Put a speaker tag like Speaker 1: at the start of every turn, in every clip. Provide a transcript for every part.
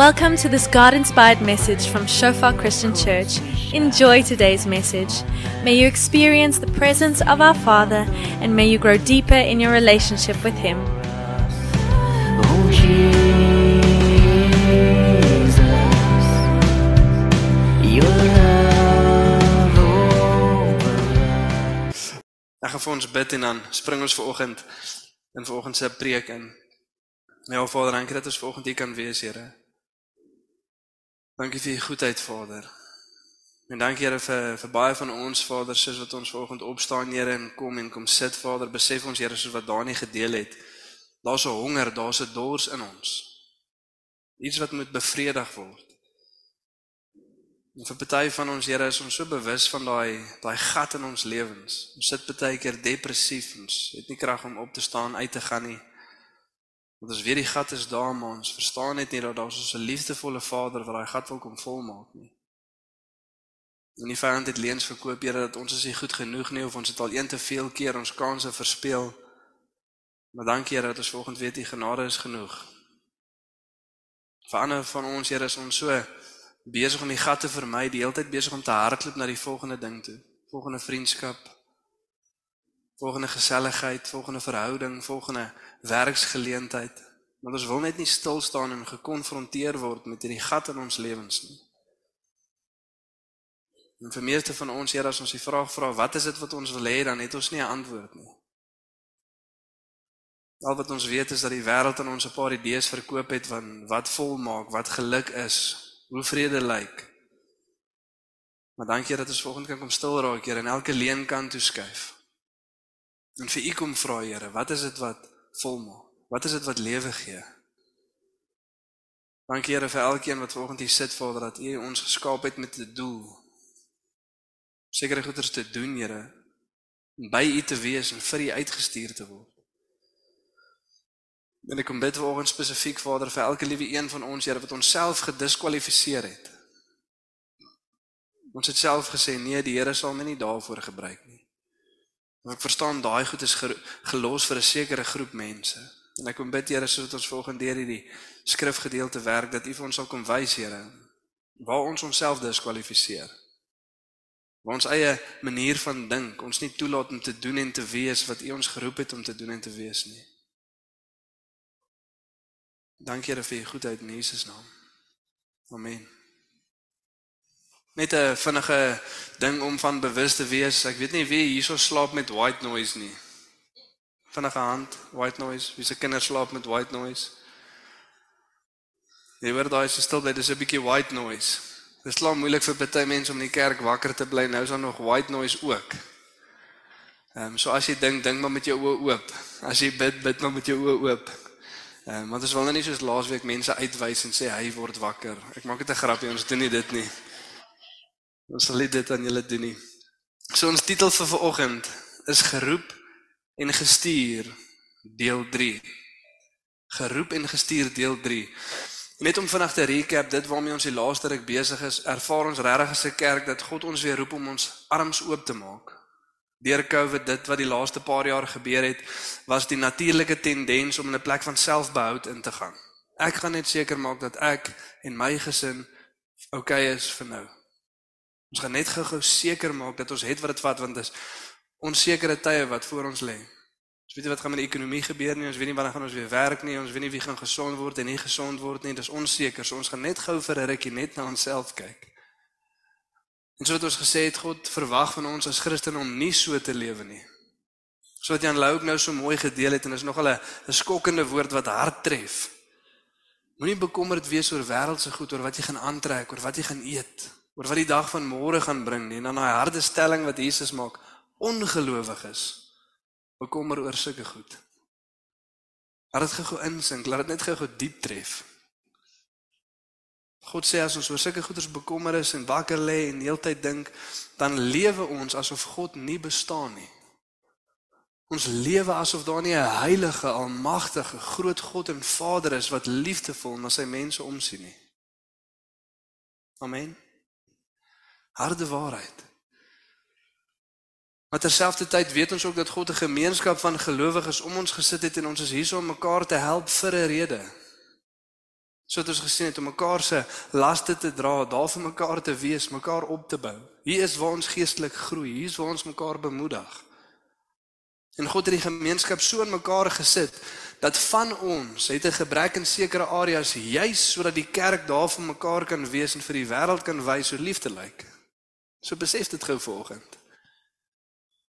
Speaker 1: Welcome to this God inspired message from Shofar Christian Church. Enjoy today's message. May you experience the presence of our Father and may you grow deeper in your relationship with Him.
Speaker 2: Oh Jesus, your love over
Speaker 3: Ek gaan vir ons bid en dan spring ons vanoggend in vanoggend se preek in. Ja Vader, dankie dat ons vanoggend hier kan wees, Here. Dankie vir u goedheid, Vader. En dankie Here vir vir baie van ons Vader, soos wat ons vanoggend opstaan, Here, en kom en kom sit, Vader, besef ons Here soos wat Dani gedeel het. Daar's 'n honger, daar's 'n dors in ons. Iets wat moet bevredig word. En vir party van ons Here is ons so bewus van daai daai gat in ons lewens. Ons sit baie keer depressief, ons het nie krag om op te staan, uit te gaan nie. Want ons weet die gat is daar, maar ons verstaan net nie dat daar so 'n liefdevolle Vader wat daai gat wil kom volmaak nie. En die vyand het leuns verkoop Here dat ons is nie goed genoeg nie of ons het al een te veel keer ons kansse verspeel. Maar dankie Here dat ons volgende weet die genade is genoeg. Vir ander van ons Here is ons so besig om die gat te vermy, die hele tyd besig om te hardloop na die volgende ding toe. Volgende vriendskap, volgende geselligheid, volgende verhouding, volgende werksgeleentheid. Want ons wil net nie stil staan en gekonfronteer word met hierdie gat in ons lewens nie. En vir meeste van ons, Here, as ons die vraag vra, wat is dit wat ons wil hê, dan het ons nie 'n antwoord nie. Al wat ons weet is dat die wêreld aan ons 'n paar idees verkoop het van wat volmaak, wat geluk is, hoe vrede lyk. Maar dankie dat ons volgende kan kom stil raak, Here, en elke leen kan toeskuif. En vir U kom vra, Here, wat is dit wat volmaak? Wat is dit wat lewe gee? Dankie Here vir elkeen wat vanoggend hier sit, Vader, dat U ons geskaap het met 'n doel. Sekere goeders te doen, Here, om by U te wees en vir U uitgestuur te word. En ek kom bid vanoggend spesifiek Vader vir elke liewe een van ons, Here, wat onsself gediskwalifiseer het. Ons het self gesê nee, die Here sal my nie daarvoor gebruik nie. Maar ek verstaan daai goed is ge gelos vir 'n sekere groep mense. En ek kom bid Here sodat ons volgende deur hierdie skrifgedeelte werk dat U vir ons sal kom wys, Here, waar ons onsself diskwalifiseer. Waar ons eie manier van dink ons nie toelaat om te doen en te wees wat U ons geroep het om te doen en te wees nie. Dankie Here vir U goedheid in Jesus naam. Amen. Net 'n vinnige ding om van bewus te wees. Ek weet nie wie hierso slaap met white noise nie. Vinnige hand, white noise. Wie se kinders slaap met white noise? Jy hoor daai so stil bly, dis 'n bietjie white noise. Dit is laat moeilik vir baie mense om in die kerk wakker te bly. Nou is daar nog white noise ook. Ehm um, so as jy dink, dink maar met jou oë oop. As jy bid, bid maar met jou oë oop. Ehm um, want ons wil nou nie soos laasweek mense uitwys en sê hy word wakker. Ek maak dit 'n grappie, ons doen nie dit nie. Ons sal nie dit aan julle doen nie. So ons titel vir vanoggend is geroep en gestuur deel 3. Geroep en gestuur deel 3. Net om vinnig te recap dit waarmee ons die laaste ruk besig is, ervaar ons regtig as 'n kerk dat God ons weer roep om ons arms oop te maak. Deur Covid dit wat die laaste paar jaar gebeur het, was die natuurlike tendens om in 'n plek van selfbehoud in te gaan. Ek gaan net seker maak dat ek en my gesin oukei okay is vir nou. Ons gaan net gou-gou seker maak dat ons het wat dit vat want dit is onsekere tye wat voor ons lê. Ons weet nie wat gaan met die ekonomie gebeur nie, ons weet nie wanneer gaan ons weer werk nie, ons weet nie wie gaan gesond word en nie gesond word nie. Dit is onseker. So ons gaan net gou vir 'n rukkie net na onsself kyk. En so het ons gesê het God verwag van ons as Christene om nie so te lewe nie. So wat Jan Lou ook nou so mooi gedeel het en is nogal 'n skokkende woord wat hard tref. Moenie bekommerd wees oor wêreldse goed, oor wat jy gaan aantrek, oor wat jy gaan eet, oor wat die dag van môre gaan bring nie. En dan daai harde stelling wat Jesus maak, ongelowiges bekommer oor sulke goed. Laat dit gou insink, laat dit net gou diep tref. God sê as ons oor sulke goeders bekommer is en wakker lê en heeltyd dink, dan lewe ons asof God nie bestaan nie. Ons lewe asof daar nie 'n heilige, almagtige, groot God en Vader is wat liefdevol na sy mense omsien nie. Amen. Harde waarheid. Maar terselfdertyd weet ons ook dat God 'n gemeenskap van gelowiges om ons gesit het en ons is hier om mekaar te help vir 'n rede. So het ons gesien het om mekaar se laste te dra, daar vir mekaar te wees, mekaar op te bou. Hier is waar ons geestelik groei, hier is waar ons mekaar bemoedig. En God het die gemeenskap so in mekaar gesit dat van ons het 'n gebrek in sekere areas juis sodat die kerk daar vir mekaar kan wees en vir die wêreld kan wys hoe liefde lyk. So besef dit gou vanoggend.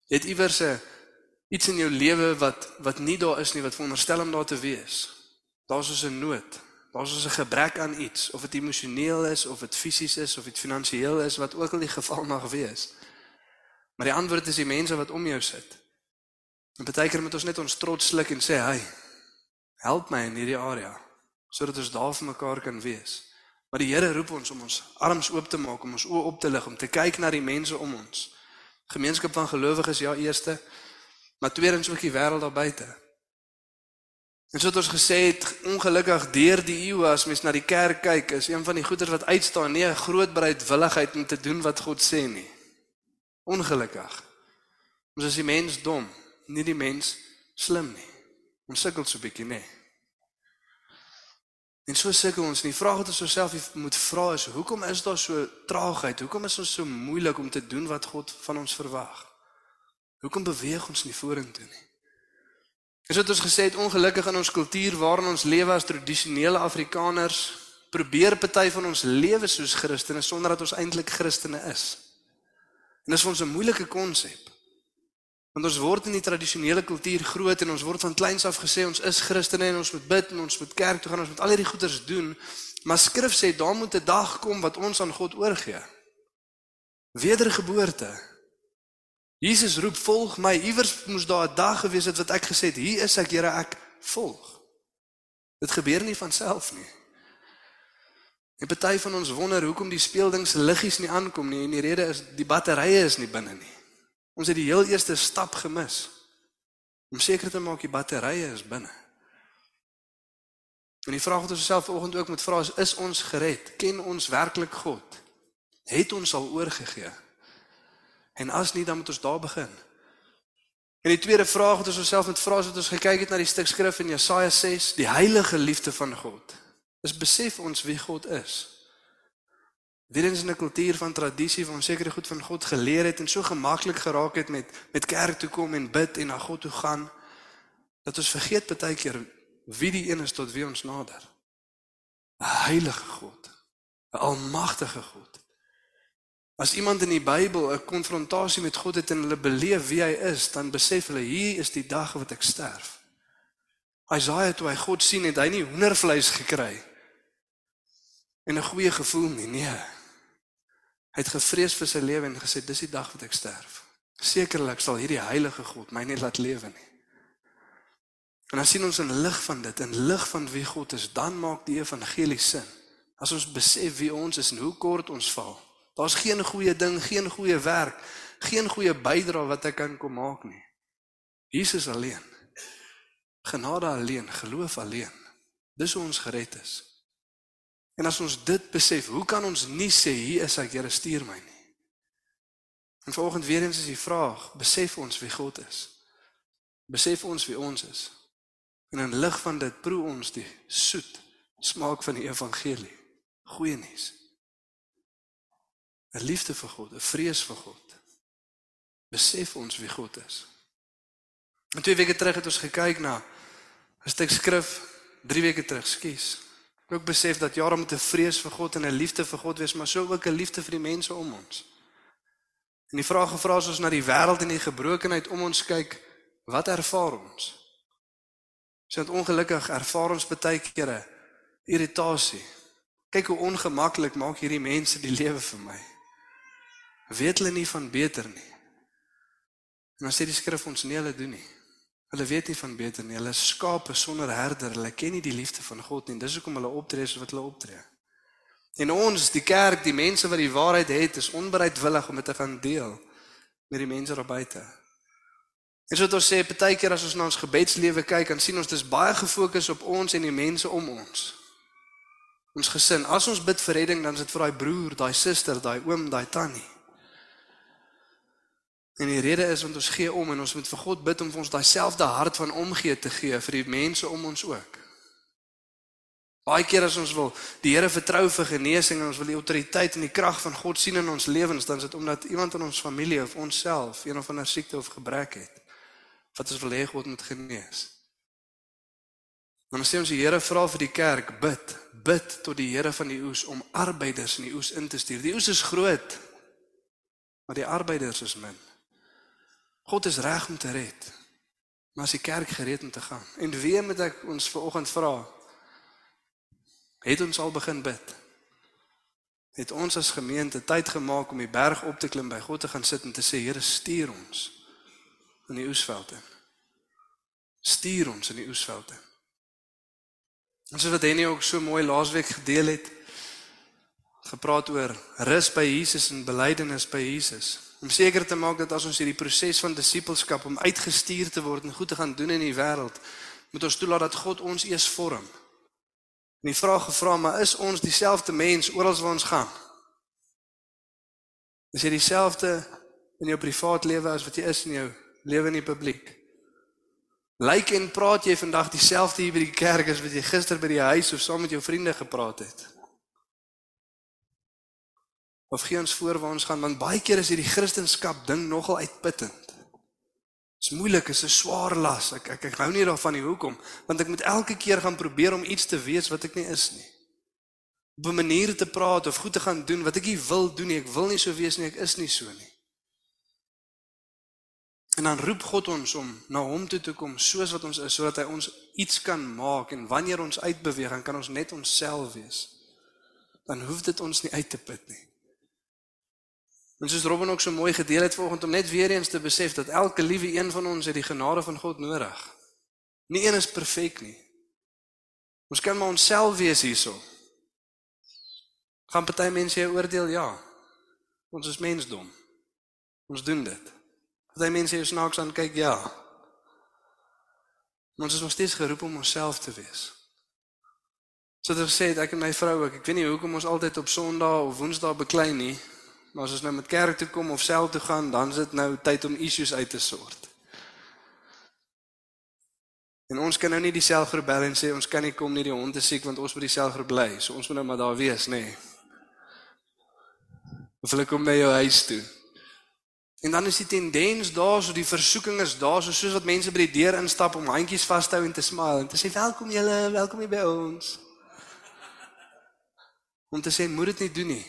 Speaker 3: Jy het iewers 'n iets in jou lewe wat wat nie daar is nie wat veronderstel om daar te wees. Daar's so 'n nood. Daar's so 'n gebrek aan iets of dit emosioneel is of dit fisies is of dit finansiëel is wat ook al die geval mag wees. Maar die antwoord is die mense wat om jou sit. En baie keer moet ons net ons trots sluk en sê, "Hey, help my in hierdie area sodat ons daar vir mekaar kan wees." Maar die Here roep ons om ons arms oop te maak, om ons oë op te lig, om te kyk na die mense om ons. Gemeenskap van gelowiges ja eerste, maar tweedens ook die wêreld daar buite. En soos ons gesê het, ongelukkig deur die eeue as mens na die kerk kyk, is een van die goeders wat uitstaan nie 'n groot bereidwilligheid om te doen wat God sê nie. Ongelukkig. Ons is die mens dom nie die mens slim nie. Ons sukkel so 'n bietjie, nê. En so sukkel ons nie. Die vraag wat ons osself moet vra is, hoekom is daar so traagheid? Hoekom is ons so moeilik om te doen wat God van ons verwag? Hoekom beweeg ons nie vorentoe nie? Is dit ons gesê het ongelukkig in ons kultuur waarin ons lewe as tradisionele Afrikaners probeer party van ons lewe soos Christene sonder dat ons eintlik Christene is. En dis vir ons 'n moeilike konsep. Want ons word in die tradisionele kultuur groot en ons word van kleins af gesê ons is Christene en ons moet bid en ons moet kerk toe gaan, ons moet al hierdie goeders doen. Maar Skrif sê daar moet 'n dag kom wat ons aan God oorgee. Wedergeboorte. Jesus roep volg my. Iewers moes daar 'n dag gewees het wat ek gesê het, hier is ek, Here, ek volg. Dit gebeur nie van self nie. En party van ons wonder hoekom die speelding se liggies nie aankom nie en die rede is die batterye is nie binne nie. Ons het die heel eerste stap gemis. Om seker te maak die batterye is binne. En die vraag wat ons self vanoggend ook moet vra is: is ons gered? Ken ons werklik God? Het ons al oorgegee? En as nie, dan moet ons daar begin. En die tweede vraag wat ons osself moet vra is wat ons gekyk het na die stuk skrif in Jesaja 6, die heilige liefde van God. Is besef ons wie God is? Weer eens in 'n kultuur van tradisie van sekere goed van God geleer het en so gemaklik geraak het met met kerk toe kom en bid en na God toe gaan dat ons vergeet baie keer wie die een is tot wie ons nader. 'n Heilige God, 'n almagtige God. As iemand in die Bybel 'n konfrontasie met God het en hulle beleef wie hy is, dan besef hulle hier is die dag wat ek sterf. Isaia toe hy God sien het hy nie hoendervleis gekry en 'n goeie gevoel nie, nee. Hy het gevrees vir sy lewe en gesê dis die dag wat ek sterf. Sekerlik sal hierdie heilige God my nie laat lewe nie. En as sien ons in lig van dit, in lig van wie God is, dan maak die evangelie sin. As ons besef wie ons is en hoe kort ons val. Daar's geen goeie ding, geen goeie werk, geen goeie bydrae wat ek kan kom maak nie. Jesus alleen. Genade alleen, geloof alleen. Dis hoe ons gered is. En as ons dit besef, hoe kan ons nie sê hier is ek, Here, stuur my nie? En volgens weer eens is die vraag, besef ons wie God is? Besef ons wie ons is? En in lig van dit proe ons die soet smaak van die evangelie. Goeie nuus. 'n Liefde vir God, 'n vrees vir God. Besef ons wie God is. En twee weke terug het ons gekyk na 'n stuk skrif, 3 weke terug, skus, ook besef dat ja, moet 'n vrees vir God en 'n liefde vir God wees, maar so ook 'n liefde vir die mense om ons. En die vraag gevra is ons na die wêreld en die gebrokenheid om ons kyk, wat ervaar ons? Sien ongelukkig ervaar ons baie kere irritasie. Kyk hoe ongemaklik maak hierdie mense die lewe vir my. Weet hulle nie van beter nie. En dan sê die skrif ons nie hulle doen nie. Hulle weet nie van beter nie. Hulle is skape sonder herder. Hulle ken nie die liefde van God nie. Dis hoekom hulle optree soos wat hulle optree. En ons, die kerk, die mense wat die waarheid het, is onbereidwillig om dit te gaan deel met die mense daar buite. En so dit ons sê baie keer as ons na ons gebedslewe kyk, dan sien ons dis baie gefokus op ons en die mense om ons. Ons gesin. As ons bid vir redding, dan is dit vir daai broer, daai suster, daai oom, daai tannie. En die rede is want ons gee om en ons moet vir God bid om vir ons daai selfde hart van omgee te gee vir die mense om ons ook. Baie keer as ons wil die Here vertrou vir genesing en ons wil die autoriteit en die krag van God sien in ons lewens, dan is dit omdat iemand in ons familie of onsself een of ander siekte of gebrek het wat ons wil hê God moet genees. Dan sê ons die Here vra vir die kerk bid, bid tot die Here van die oes om arbeiders in die oes in te stuur. Die oes is groot, maar die arbeiders is min. God is reg om te red. Maar as die kerk gereed om te gaan. En wie moet ek ons vanoggend vra? Het ons al begin bid? Het ons as gemeente tyd gemaak om die berg op te klim by God te gaan sit en te sê Here stuur ons in die oesveld in. Stuur ons in die oesveld in. En soos wat Henny ook so mooi laasweek gedeel het, gepraat oor rus by Jesus en belydenis by Jesus. Om seker te maak dat as ons hierdie proses van disippelskap om uitgestuur te word en goed te gaan doen in die wêreld, moet ons toelaat dat God ons eers vorm. En die vraag gevra, maar is ons dieselfde mens oral waar ons gaan? Is jy dieselfde in jou privaat lewe as wat jy is in jou lewe in die publiek? Lyk en praat jy vandag dieselfde hier by die kerk as wat jy gister by die huis of saam met jou vriende gepraat het? Of gee ons voor waar ons gaan want baie keer is hierdie kristendom ding nogal uitputtend. Dit is moeilik, is 'n swaar las. Ek ek ek hou nie daarvan nie. Hoekom? Want ek moet elke keer gaan probeer om iets te wees wat ek nie is nie. Op 'n manier te praat of goed te gaan doen wat ek nie wil doen nie. Ek wil nie so wees nie. Ek is nie so nie. En dan roep God ons om na hom toe te kom soos wat ons is sodat hy ons iets kan maak en wanneer ons uitbeweeg dan kan ons net onsself wees. Dan hoef dit ons nie uit te put nie. En soos Robin ook so mooi gedeel het vanoggend om net weer eens te besef dat elke liewe een van ons het die genade van God nodig. Nie een is perfek nie. Ons kan maar onsself wees hierso. Gaan party mense jou oordeel? Ja. Ons is mensdom. Ons doen dit. Party mense jou snaaks aan kyk? Ja. Maar ons is nog steeds geroep om onsself te wees. So dit sê ek en my vrou ook, ek weet nie hoekom ons altyd op Sondag of Woensdae beklei nie, Maar as ons nou met kerk toe kom of self toe gaan, dan is dit nou tyd om issues uit te sort. En ons kan nou nie die selgroep bel en sê ons kan nie kom nie die hond is siek want ons moet die selgroep bly. So ons moet nou maar daar wees, nê. Nee. Of hulle kom by jou huis toe. En dan is die tendens daar, so die versoeking is daar, so soos wat mense by die deur instap om handjies vas te hou en te smile en te sê welkom julle, welkom hier by ons. Om te sê moet dit nie doen nie.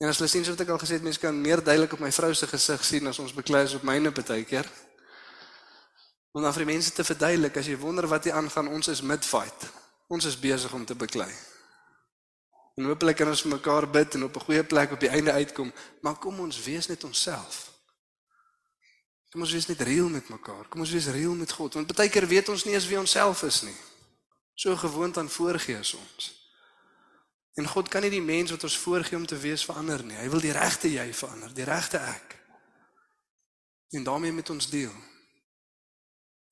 Speaker 3: En as hulle sien so wat ek al gesê het, mense kan meer duidelik op my vrou se gesig sien as ons beklei is op myne baie keer. Om dan vir die mense te verduidelik as jy wonder wat hier aangaan, ons is mid-fight. Ons is besig om te beklei. En hopelik kan ons vir mekaar bid en op 'n goeie plek op die einde uitkom, maar kom ons wees net onsself. Kom ons wees net reël met mekaar. Kom ons wees reël met God, want baie keer weet ons nie eens wie ons self is nie. So gewoond aan voorgees ons. En God kan nie die mens wat ons voorgee om te wees verander nie. Hy wil die regte jy verander, die regte ek. En daarmee met ons deel.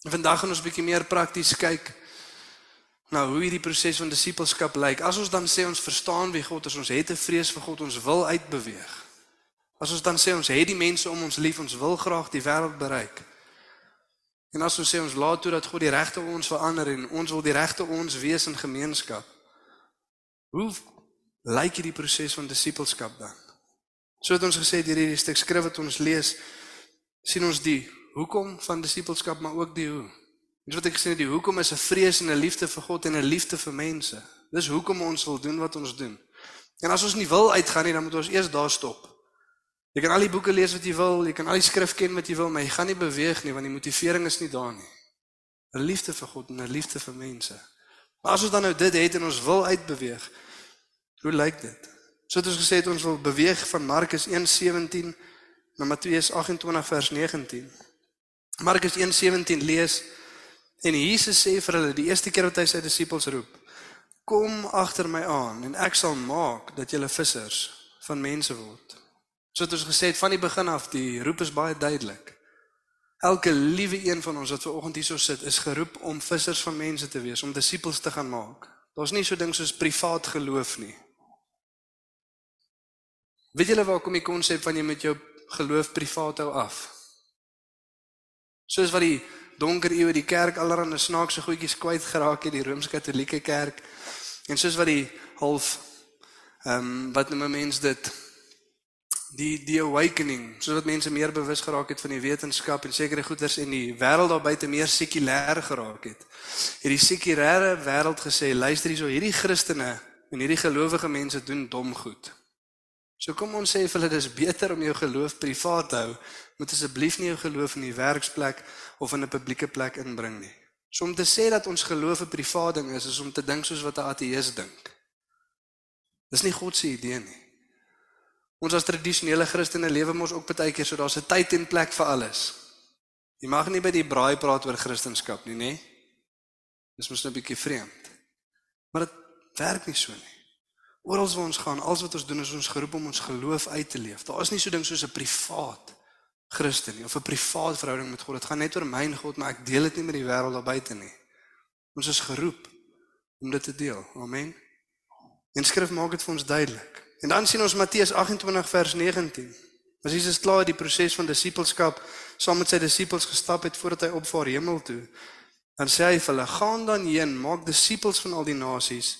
Speaker 3: En vandag gaan ons bietjie meer prakties kyk na hoe hierdie proses van disippelskap lyk. As ons dan sê ons verstaan wie God is, ons het 'n vrees vir God, ons wil uitbeweeg. As ons dan sê ons het die mense om ons lief, ons wil graag die wêreld bereik. En as ons sê ons laat toe dat God die regte ons verander en ons wil die regte ons wees in gemeenskap. Hoe lyk hierdie proses van disippelskap dan? So het ons gesê deur hierdie stuk skrif wat ons lees, sien ons die hoekom van disippelskap, maar ook die hoe. Dis wat ek gesê het, die hoekom is 'n vrees en 'n liefde vir God en 'n liefde vir mense. Dis hoekom ons wil doen wat ons doen. En as ons nie wil uitgaan nie, dan moet ons eers daar stop. Jy kan al die boeke lees wat jy wil, jy kan al die skrif ken wat jy wil, maar jy gaan nie beweeg nie want die motivering is nie daar nie. 'n Liefde vir God en 'n liefde vir mense. Maar as ons dan nou dit het en ons wil uitbeweeg, hoe lyk dit? So het ons gesê het ons wil beweeg van Markus 1:17 na Matteus 28 vers 19. Markus 1:17 lees en Jesus sê vir hulle die eerste keer wat hy sy disippels roep: "Kom agter my aan en ek sal maak dat julle vissers van mense word." So het ons gesê het van die begin af die roep is baie duidelik. Elke liewe een van ons wat ver oggend hierso sit, is geroep om vissers van mense te wees, om disippels te gaan maak. Daar's nie so ding soos privaat geloof nie. Weet julle waar kom die konsep van jy met jou geloof privaat hou af? Soos wat die donker eeue die kerk allerhande snaakse goedjies kwyt geraak het, die Rooms-Katolieke kerk. En soos wat die half ehm um, wat noem 'n mens dit die die awakening, soos wat mense meer bewus geraak het van die wetenskap en sekere goeders en die wêreld daar buite meer sekulêr geraak het. Hierdie sekulêre wêreld gesê, luister hierso, hierdie Christene en hierdie gelowige mense doen dom goed. So kom ons sê vir hulle dis beter om jou geloof privaat te hou. Moet asseblief nie jou geloof in die werksplek of in 'n publieke plek inbring nie. So om te sê dat ons geloof 'n privaat ding is, is om te dink soos wat 'n ateïs dink. Dis nie God se idee nie. Ons as tradisionele Christene lewe mos ook baie keer so daar's 'n tyd en plek vir alles. Jy mag nie by die braai praat oor Christendom nie, nê? Dis mos 'n bietjie vreemd. Maar dit werk nie so nie. Oral waar ons gaan, alles wat ons doen is ons geroep om ons geloof uit te leef. Daar is nie so ding soos 'n privaat Christen nie of 'n privaat verhouding met God. Dit gaan net oor my en God, maar ek deel dit nie met die wêreld daar buite nie. Ons is geroep om dit te deel. Amen. En skrif maak dit vir ons duidelik. En dan sien ons Matteus 28 vers 19. As Jesus klaar die proses van disippelskap saam met sy disippels gestap het voordat hy opvaar hemel toe, dan sê hy vir hulle: "Gaan dan heen, maak disippels van al die nasies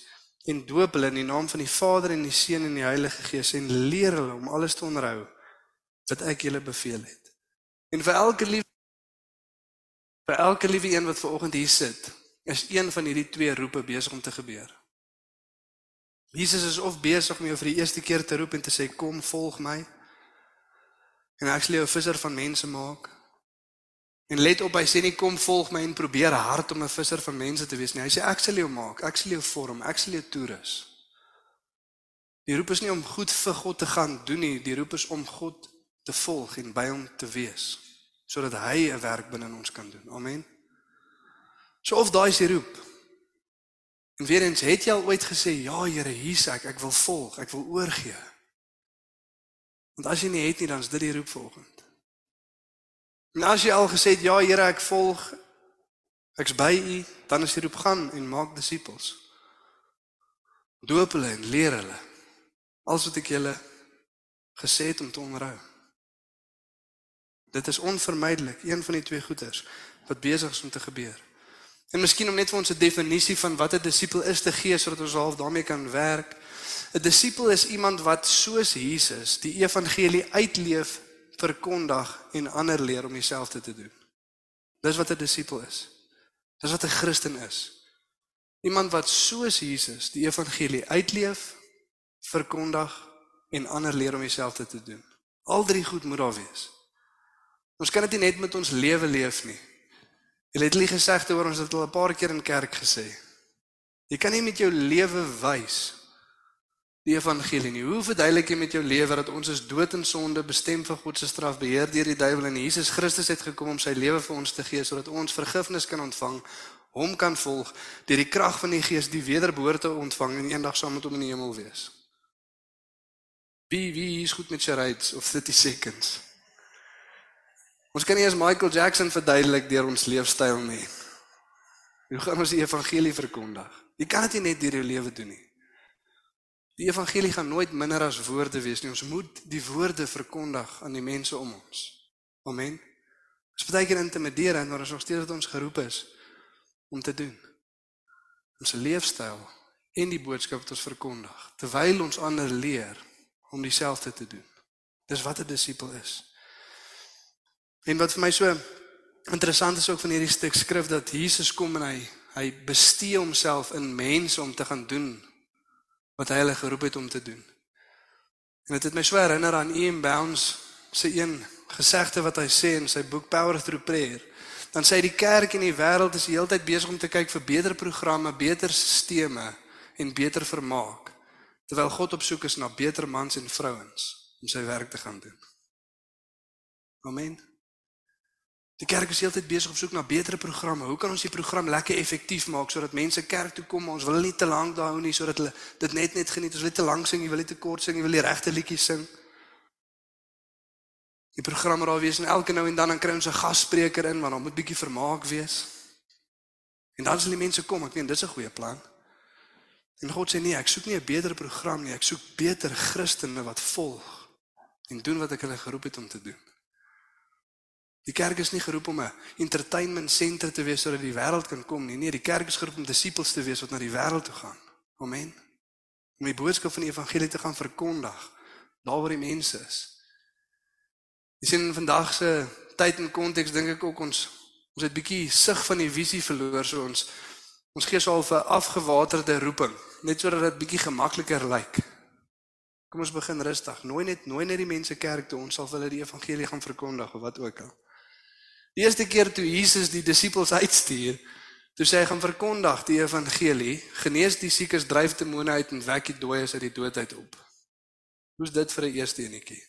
Speaker 3: en doop hulle in die naam van die Vader en die Seun en die Heilige Gees en leer hulle om alles te onderhou wat ek julle beveel het." En vir elke lief vir elke liewe een wat ver oggend hier sit, is een van hierdie twee roepe besig om te gebeur. Jesus is of besig om jou vir die eerste keer te roep en te sê kom volg my. En ek sal jou visser van mense maak. En let op, hy sê nie kom volg my en probeer hard om 'n visser van mense te wees nie. Hy sê ek sal jou maak, ek sal jou vorm, ek sal jou toerus. Die roep is nie om goed vir God te gaan doen nie, die roep is om God te volg en by hom te wees sodat hy 'n werk binne ons kan doen. Amen. So of daai is die roep. En weer eens, het jy al ooit gesê, "Ja, Here, hier's ek, ek wil volg, ek wil oorgee." Want as jy nie het nie, dan is dit die roep volgend. En as jy al gesê het, "Ja, Here, ek volg, ek's by U," dan is die roep gaan en maak disippels. Doop hulle en leer hulle alles wat ek julle gesê het om te onderhou. Dit is onvermydelik, een van die twee goeters wat besig is om te gebeur. En miskien om net vir ons 'n definisie van wat 'n disipel is te gee sodat ons half daarmee kan werk. 'n Disipel is iemand wat soos Jesus die evangelie uitleef, verkondig en ander leer om dieselfde te doen. Dis wat 'n disipel is. Dis wat 'n Christen is. Iemand wat soos Jesus die evangelie uitleef, verkondig en ander leer om dieselfde te doen. Al drie goed moet daar wees. Ons kan dit nie net met ons lewe leef nie. Jy het lieg gesegde oor ons het al 'n paar keer in kerk gesê. Jy kan nie met jou lewe wys die evangelie nie. Hoe verduidelik jy met jou lewe dat ons is dood in sonde, bestem vir God se straf, beheer deur die duiwel en Jesus Christus het gekom om sy lewe vir ons te gee sodat ons vergifnis kan ontvang, hom kan volg, deur die krag van die Gees die wedergeboorte ontvang en eendag saam met hom in die hemel wees. Wie wie is goed met charades of 30 seconds? Ons kan nie eens Michael Jackson verduidelik deur ons leefstyl nie. Hoe gaan ons die evangelie verkondig? Jy kan dit nie net deur jou lewe doen nie. Die evangelie gaan nooit minder as woorde wees nie. Ons moet die woorde verkondig aan die mense om ons. Amen. Dit is baie keer intimiderend, maar ons nog steeds wat ons geroep is om te doen. Ons leefstyl en die boodskap wat ons verkondig, terwyl ons ander leer om dieselfde te doen. Dis wat 'n disipel is. En wat vir my so interessant is ook van hierdie stuk skrif dat Jesus kom en hy hy bestee homself in mense om te gaan doen wat hy hulle geroep het om te doen. En dit het my so herinner aan Ian Bounds se een gesegde wat hy sê in sy boek Power Through Prayer. Dan sê hy die kerk en die wêreld is die hele tyd besig om te kyk vir beter programme, beter stelsels en beter vermaak terwyl God op soek is na beter mans en vrouens om sy werk te gaan doen. Amen. Die kerk is heeltyd besig om soek na beter programme. Hoe kan ons die program lekker effektief maak sodat mense kerk toe kom? Ons wil nie te lank daar hou nie sodat hulle dit net net geniet. Ons wil nie te lank sing, jy wil nie te kort sing, jy wil die regte liedjies sing. Die program raai wees en elke nou en dan dan kry ons 'n gasspreker in want dan moet bietjie vermaak wees. En dan sal die mense kom. Ek meen dis 'n goeie plan. En God sê nee, ek soek nie 'n beter program nie. Ek soek beter Christene wat volg en doen wat ek hulle geroep het om te doen. Die kerk is nie geroep om 'n entertainment senter te wees sodat die wêreld kan kom nie. Nee, die kerk is geroep om disippels te wees wat na die wêreld toe gaan. Amen. Om die boodskap van die evangelie te gaan verkondig daar waar die mense is. Jy sien in vandag se tyd en konteks dink ek ook ons ons het bietjie sig van die visie verloor so ons ons gee so 'n afgewaterde roeping net sodat dit bietjie gemakliker lyk. Kom ons begin rustig. Nooi net nooi net die mense kerk toe. Ons sal hulle die evangelie gaan verkondig of wat ook al. Die eerste keer toe Jesus die disippels uitstuur, toe sê hy gaan verkondig die evangelie, genees die siekes, dryf demone uit en wek die dooies uit die dood uit op. Hoe's dit vir 'n eerste enetjie?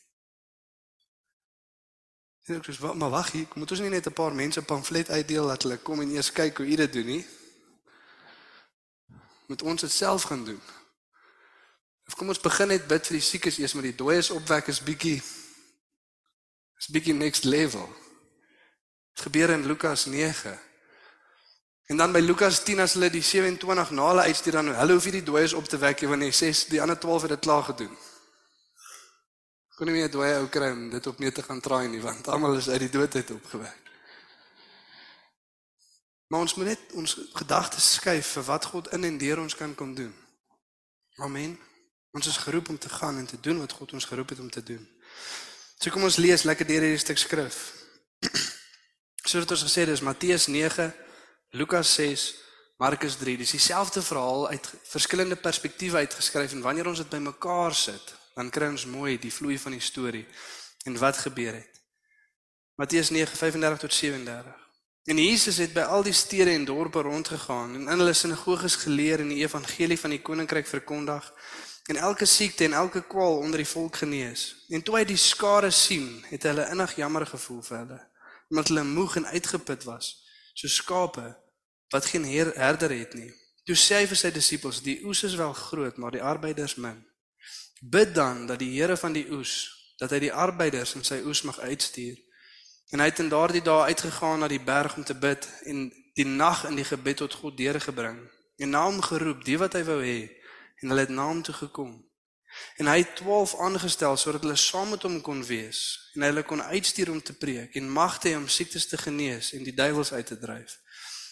Speaker 3: Sê ek sê, maar wag hier, moet ons nie net 'n paar mense pamflet uitdeel dat hulle kom en eers kyk hoe u dit doen nie? Moet ons dit self gaan doen? Of kom ons begin net bid vir die siekes eers met die dooies opwek is bietjie is bietjie next level. Dit gebeur in Lukas 9. En dan by Lukas 10 as hulle die 27 na hulle uitstuur dan hulle hoef nie die dooies op te wek nie want hy sê die ander 12 het dit klaar gedoen kon nie meer dwaai ou kry om dit op mee te gaan traai nie want almal is uit die dood uit opgewek. Maar ons moet net ons gedagtes skuif vir wat God in en deur ons kan kom doen. Amen. Ons is geroep om te gaan en te doen wat God ons geroep het om te doen. So kom ons lees lekker deur hierdie stuk skrif. So het ons gesê dis Matteus 9, Lukas 6, Markus 3. Dis dieselfde verhaal uit verskillende perspektiewe uitgeskryf en wanneer ons dit bymekaar sit, dan kry ons mooi die vloei van die storie en wat gebeur het. Matteus 9:35 tot 37. En Jesus het by al die stede en dorpe rondgegaan en in hulle sinagoges geleer en die evangelie van die koninkryk verkondig en elke siekte en elke kwaal onder die volk genees. En toe hy die skare sien, het hulle innig jammer gevoel vir hulle, omdat hulle moeg en uitgeput was, so skape wat geen herder het nie. Toe sê hy vir sy disippels: "Die oes is wel groot, maar die arbeiders min." Bid dan dat die Here van die oes, dat hy die arbeiders in sy oes mag uitstuur. En hy het in daardie dae uitgegaan na die berg om te bid en die nag in die gebed tot God deurgebring. En na hom geroep die wat hy wou hê en hulle het na hom toe gekom. En hy het 12 aangestel sodat hulle saam met hom kon wees en hulle kon uitstuur om te preek en magte hê om siektes te genees en die duiwels uit te dryf.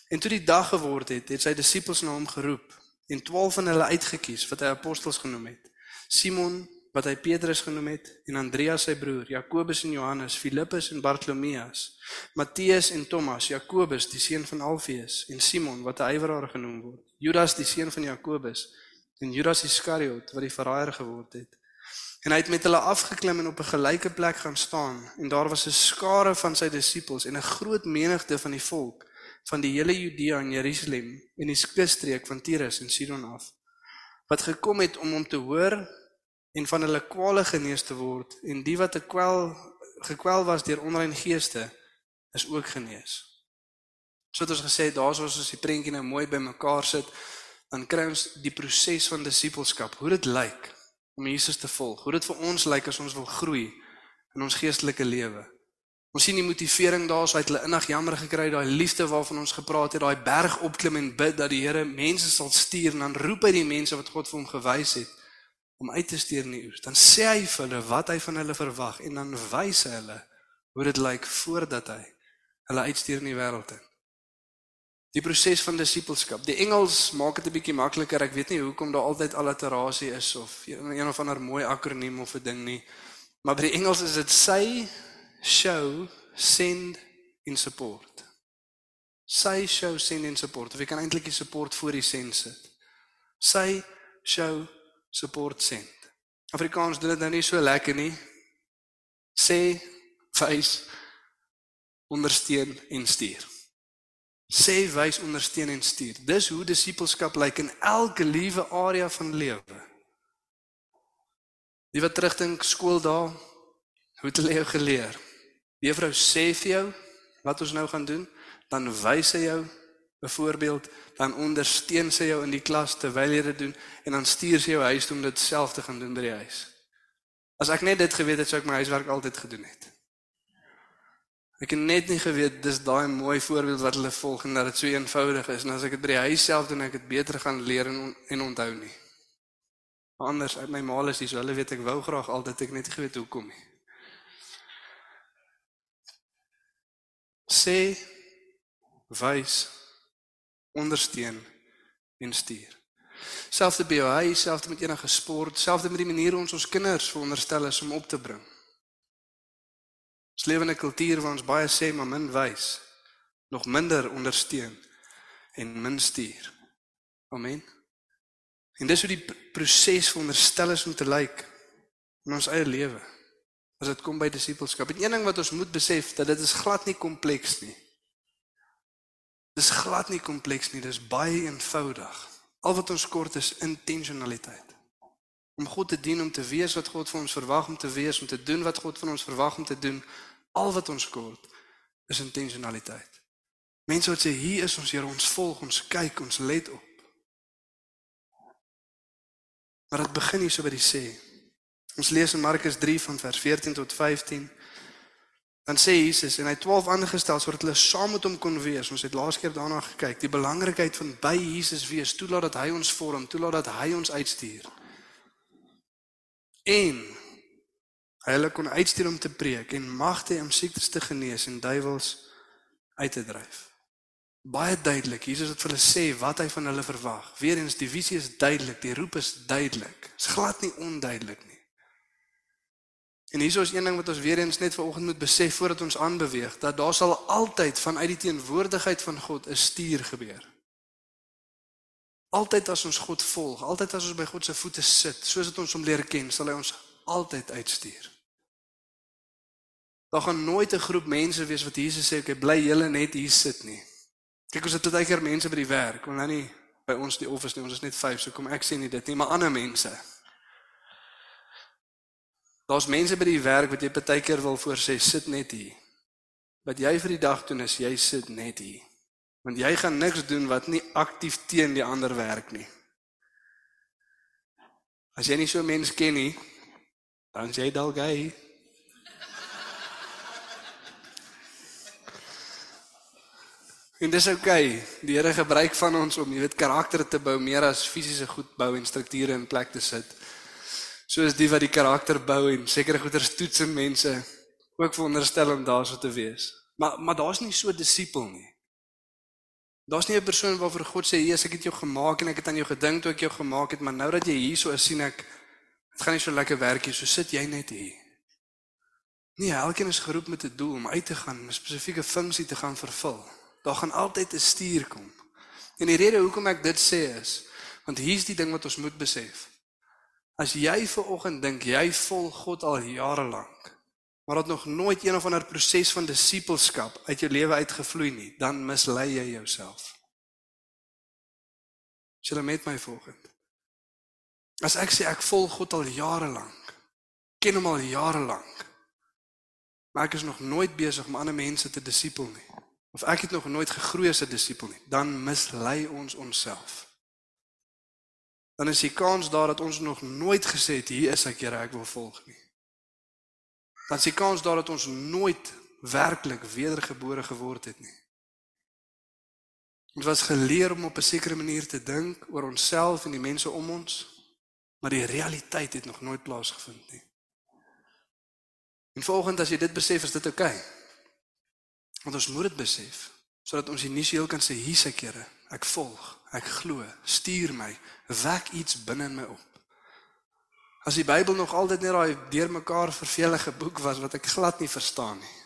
Speaker 3: En toe die dag geword het, het sy disippels na hom geroep en 12 van hulle uitgekies wat hy apostels genoem het. Simon wat hy Petrus genoem het en Andreas sy broer, Jakobus en Johannes, Filippus en Bartolomeus, Matteus en Thomas, Jakobus die seun van Alfeus en Simon wat 'n ywerraar genoem word, Judas die seun van Jakobus en Judas Iskariot wat die verraaier geword het. En hy het met hulle afgeklim en op 'n gelyke plek gaan staan en daar was 'n skare van sy disippels en 'n groot menigte van die volk van die hele Judea en Jerusalem en die kusstreek van Tyrus en Sidon af wat gekom het om hom te hoor en van hulle kwale genees te word en die wat te kwel gekwel was deur onrein geeste is ook genees. So het ons gesê daar's ons as die prentjie nou mooi bymekaar sit, dan kry ons die proses van disippelskap, hoe dit lyk om Jesus te volg. Hoe dit vir ons lyk as ons wil groei in ons geestelike lewe. Ons sien die motivering daar's uit hulle innig jammer gekry, daai liefde waarvan ons gepraat het, daai berg opklim en bid dat die Here mense sal stuur en dan roep hy die mense wat God vir hom gewys het om uit te stuur in die oes. Dan sê hy vir hulle wat hy van hulle verwag en dan wys hy hulle hoe dit lyk voordat hy hulle uitstuur in die wêreld. Die proses van disippelskap. Die Engels maak dit 'n bietjie makliker. Ek weet nie hoekom daar altyd alliterasie is of een of ander mooi akroniem of 'n ding nie. Maar by die Engels is dit say, show, send en support. Say, show, send en support. Of jy kan eintlik die support voor die send sit. Say, show, support send. Afrikaans doen dit nou nie so lekker nie. Sê, wys, ondersteun en stuur. Sê, wys, ondersteun en stuur. Dis hoe disippelskap lyk in elke liewe area van lewe. Die wat terugdink skool daar, hoe het hulle jou geleer? Juffrou sê vir jou wat ons nou gaan doen, dan wys sy jou Byvoorbeeld, dan ondersteun sy jou in die klas terwyl jy dit doen en dan stuur sy jou huis toe om dit self te gaan doen by die huis. As ek net dit geweet het, sou ek my huiswerk altyd gedoen het. Ek het net nie geweet dis daai mooi voorbeeld wat hulle volg en dat dit so eenvoudig is en as ek dit by die huis self doen, ek het beter gaan leer en en onthou nie. Anders uit my maal is dis, hulle weet ek wou graag altyd ek net nie geweet hoekom nie. Sê, wys, ondersteun en stuur. Selfs by jou huis, selfs met enige sport, selfs met die manier ons ons kinders veronderstel is om op te bring. Lewe in 'n kultuur waar ons baie sê maar min wys, nog minder ondersteun en min stuur. Amen. En dis hoe die pr- proses veronderstel is om te lyk in ons eie lewe. As dit kom by disippelskap. En een ding wat ons moet besef dat dit is glad nie kompleks nie. Dis glad nie kompleks nie, dis baie eenvoudig. Al wat ons kort is intentionaliteit. Om God te dien, om te wees wat God van ons verwag om te wees, om te doen wat God van ons verwag om te doen, al wat ons kort is intentionaliteit. Mense wat sê hier is ons Here, ons volg, ons kyk, ons let op. Maar dit begin hier so by die sê. Ons lees in Markus 3 van vers 14 tot 15. Dan sê Jesus en hy het 12 aangestel sodat hulle saam met hom kon wees. Ons het laas keer daarna gekyk, die belangrikheid van by Jesus wees, toelaat dat hy ons vorm, toelaat dat hy ons uitstuur. En hulle kon uitstuur om te preek en magte om siektes te genees en duiwels uit te dryf. Baie duidelik, Jesus het vir hulle sê wat hy van hulle verwag. Weerens die visie is duidelik, die roep is duidelik. Dit is glad nie onduidelik nie. En hieso is een ding wat ons weer eens net vanoggend moet besef voordat ons aanbeweeg, dat daar sal altyd vanuit die teenwoordigheid van God 'n stuur gebeur. Altyd as ons God volg, altyd as ons by God se voete sit, soos dit ons hom leer ken, sal hy ons altyd uitstuur. Daar gaan nooit 'n groep mense wees wat Jesus sê, "Oké, bly julle net hier sit nie." Kyk, ons het baie keer mense by die werk, want nou nie by ons die office nie, ons is net 5, so kom ek sê nie dit nie, maar ander mense. Daar's mense by die werk wat jy baie keer wil voorsê, sit net hier. Wat jy vir die dag doen is jy sit net hier. Want jy gaan niks doen wat nie aktief teen die ander werk nie. As jy nie so mens ken nie, dan is jy dalk hy. En dis oukei. Okay. Die Here gebruik van ons om, jy weet, karakter te bou meer as fisiese goed bou en strukture in plek te sit. Soos die wat die karakter bou en sekere goeders toets in mense ook veronderstel om daarso te wees. Maar maar daar's nie so disipel nie. Daar's nie 'n persoon waarvoor God sê, "Jesus, ek het jou gemaak en ek het aan jou gedink toe ek jou gemaak het, maar nou dat jy hierso is, sien ek dit gaan nie so lekker werk nie, so sit jy net hier." Nee, elkeen is geroep met 'n doel om uit te gaan, 'n spesifieke funksie te gaan vervul. Daar gaan altyd 'n stuur kom. En die rede hoekom ek dit sê is, want hier's die ding wat ons moet besef. As jy ver oggend dink jy volg God al jare lank, maar dat nog nooit een of ander proses van disippelskap uit jou lewe uitgevloei nie, dan mislei jy jouself. Julle met my volgend. As ek sê ek volg God al jare lank, ken hom al jare lank, maar ek is nog nooit besig om ander mense te disipel nie, of ek het nog nooit gegroei as 'n disipel nie, dan mislei ons onsself. Dan is die kans daar dat ons nog nooit gesê het hier is ek Here ek wil volg nie. Dan is die kans daar dat ons nooit werklik wedergebore geword het nie. Ons was geleer om op 'n sekere manier te dink oor onsself en die mense om ons, maar die realiteit het nog nooit plaasgevind nie. En volgens as jy dit besef, is dit oukei. Okay. Want ons moet dit besef sodat ons initieel kan sê hier's ek Here, ek volg, ek glo, stuur my, wek iets binne in my op. As die Bybel nog altyd net daai deurmekaar vervelige boek was wat ek glad nie verstaan nie,